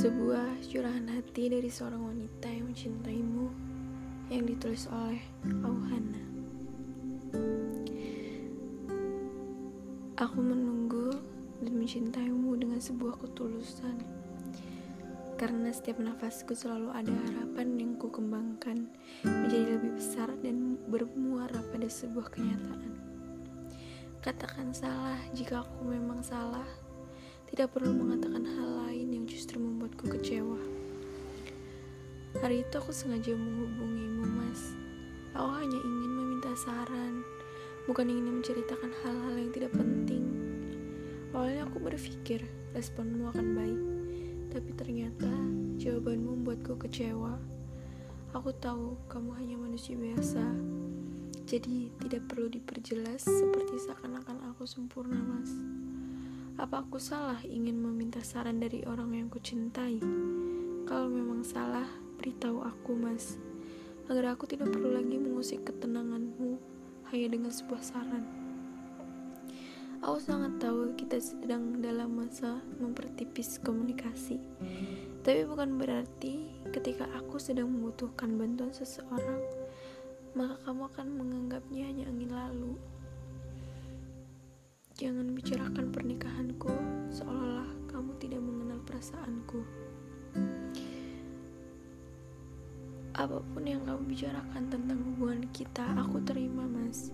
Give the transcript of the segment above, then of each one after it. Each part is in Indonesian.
Sebuah curahan hati dari seorang wanita yang mencintaimu yang ditulis oleh Auhana. Aku menunggu dan mencintaimu dengan sebuah ketulusan. Karena setiap nafasku selalu ada harapan yang ku kembangkan menjadi lebih besar dan bermuara pada sebuah kenyataan. Katakan salah jika aku memang salah tidak perlu mengatakan hal lain Hari itu aku sengaja menghubungimu, Mas. Aku hanya ingin meminta saran, bukan ingin menceritakan hal-hal yang tidak penting. Awalnya aku berpikir responmu akan baik, tapi ternyata jawabanmu membuatku kecewa. Aku tahu kamu hanya manusia biasa, jadi tidak perlu diperjelas seperti seakan-akan aku sempurna, Mas. Apa aku salah ingin meminta saran dari orang yang kucintai? Kalau memang salah, beritahu aku, Mas. Agar aku tidak perlu lagi mengusik ketenanganmu hanya dengan sebuah saran. Aku sangat tahu kita sedang dalam masa mempertipis komunikasi. Tapi bukan berarti ketika aku sedang membutuhkan bantuan seseorang, maka kamu akan menganggapnya hanya angin lalu. Jangan bicarakan pernikahanku seolah-olah kamu tidak mengenal perasaanku. Apa pun yang kamu bicarakan tentang hubungan kita, aku terima, Mas.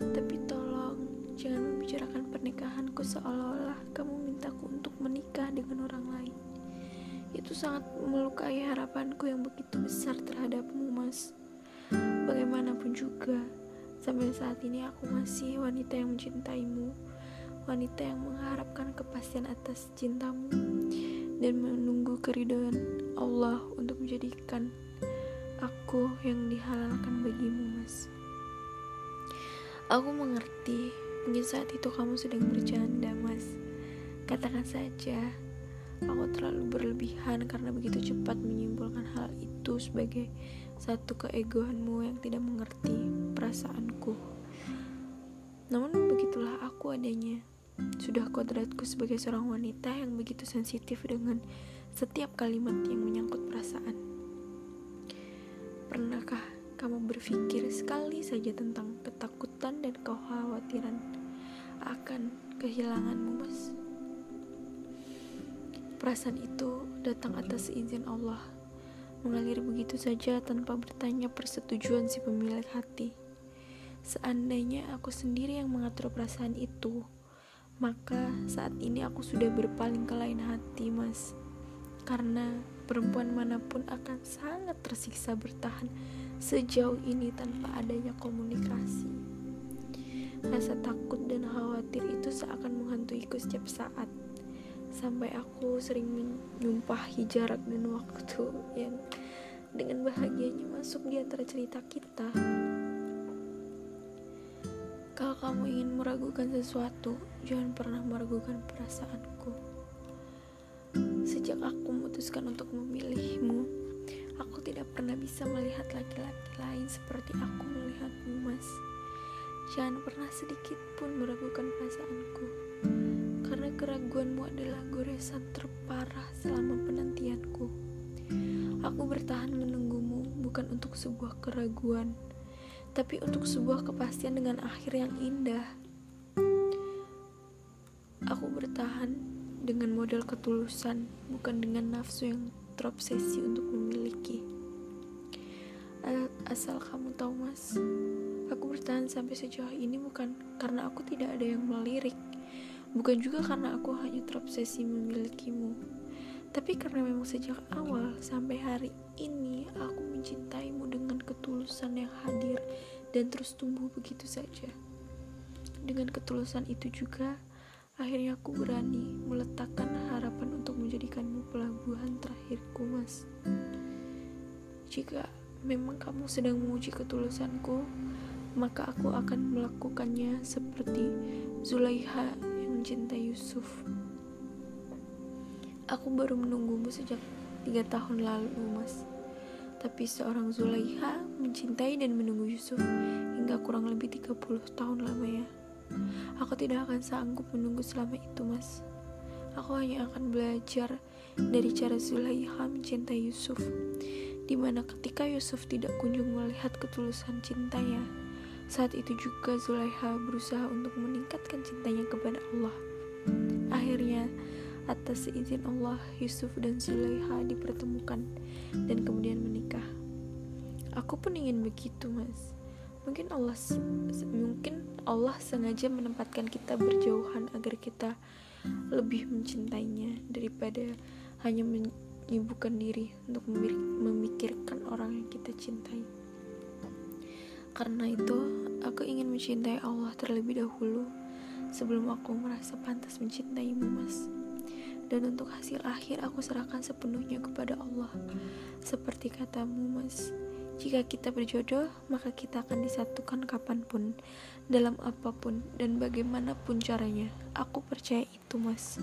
Tapi tolong jangan membicarakan pernikahanku seolah-olah kamu mintaku untuk menikah dengan orang lain. Itu sangat melukai harapanku yang begitu besar terhadapmu, Mas. Bagaimanapun juga, sampai saat ini aku masih wanita yang mencintaimu wanita yang mengharapkan kepastian atas cintamu dan menunggu keridhaan Allah untuk menjadikan aku yang dihalalkan bagimu, Mas. Aku mengerti, mungkin saat itu kamu sedang bercanda, Mas. Katakan saja, aku terlalu berlebihan karena begitu cepat menyimpulkan hal itu sebagai satu keegoanmu yang tidak mengerti perasaanku. Namun begitulah aku adanya. Sudah kodratku sebagai seorang wanita yang begitu sensitif dengan setiap kalimat yang menyangkut perasaan. Pernahkah kamu berpikir sekali saja tentang ketakutan dan kekhawatiran akan kehilanganmu, Mas? Perasaan itu datang atas izin Allah, mengalir begitu saja tanpa bertanya persetujuan si pemilik hati. Seandainya aku sendiri yang mengatur perasaan itu, maka saat ini aku sudah berpaling ke lain hati, Mas. Karena perempuan mana pun akan sangat tersiksa bertahan sejauh ini tanpa adanya komunikasi. Rasa takut dan khawatir itu seakan menghantuiku setiap saat. Sampai aku sering menyumpahi jarak dan waktu yang dengan bahagianya masuk di antara cerita kita. Kalau kamu ingin meragukan sesuatu, jangan pernah meragukan perasaanku. Sejak aku memutuskan untuk memilihmu, aku tidak pernah bisa melihat laki-laki lain seperti aku melihatmu, Mas. Jangan pernah sedikit pun meragukan perasaanku, karena keraguanmu adalah goresan terparah selama penantianku. Aku bertahan menunggumu bukan untuk sebuah keraguan, tapi untuk sebuah kepastian dengan akhir yang indah. Aku bertahan dengan model ketulusan, bukan dengan nafsu yang terobsesi untuk memiliki. Asal kamu tahu, Mas, aku bertahan sampai sejauh ini bukan karena aku tidak ada yang melirik, bukan juga karena aku hanya terobsesi memilikimu, tapi karena memang sejak awal sampai hari ini aku mencintaimu dengan ketulusan yang hadir dan terus tumbuh begitu saja. Dengan ketulusan itu juga, akhirnya aku berani meletakkan harapan untuk menjadikanmu pelabuhan terakhirku, Mas. Jika memang kamu sedang menguji ketulusanku, maka aku akan melakukannya seperti Zulaiha yang mencintai Yusuf. Aku baru menunggumu sejak tiga tahun lalu, Mas. Tapi seorang Zulaiha mencintai dan menunggu Yusuf hingga kurang lebih 30 tahun lamanya. Aku tidak akan sanggup menunggu selama itu, Mas. Aku hanya akan belajar dari cara Zulaiha mencintai Yusuf, di mana ketika Yusuf tidak kunjung melihat ketulusan cintanya, saat itu juga Zulaiha berusaha untuk meningkatkan cintanya kepada Allah. Akhirnya, atas izin Allah, Yusuf dan Zulaiha dipertemukan dan kemudian menikah. Aku pun ingin begitu, Mas. Mungkin Allah mungkin Allah sengaja menempatkan kita berjauhan agar kita lebih mencintainya daripada hanya menyibukkan diri untuk memikirkan orang yang kita cintai. Karena itu, aku ingin mencintai Allah terlebih dahulu sebelum aku merasa pantas mencintaimu, Mas. Dan untuk hasil akhir aku serahkan sepenuhnya kepada Allah. Seperti katamu, Mas, jika kita berjodoh, maka kita akan disatukan kapan pun, dalam apa pun, dan bagaimanapun caranya. Aku percaya itu, Mas.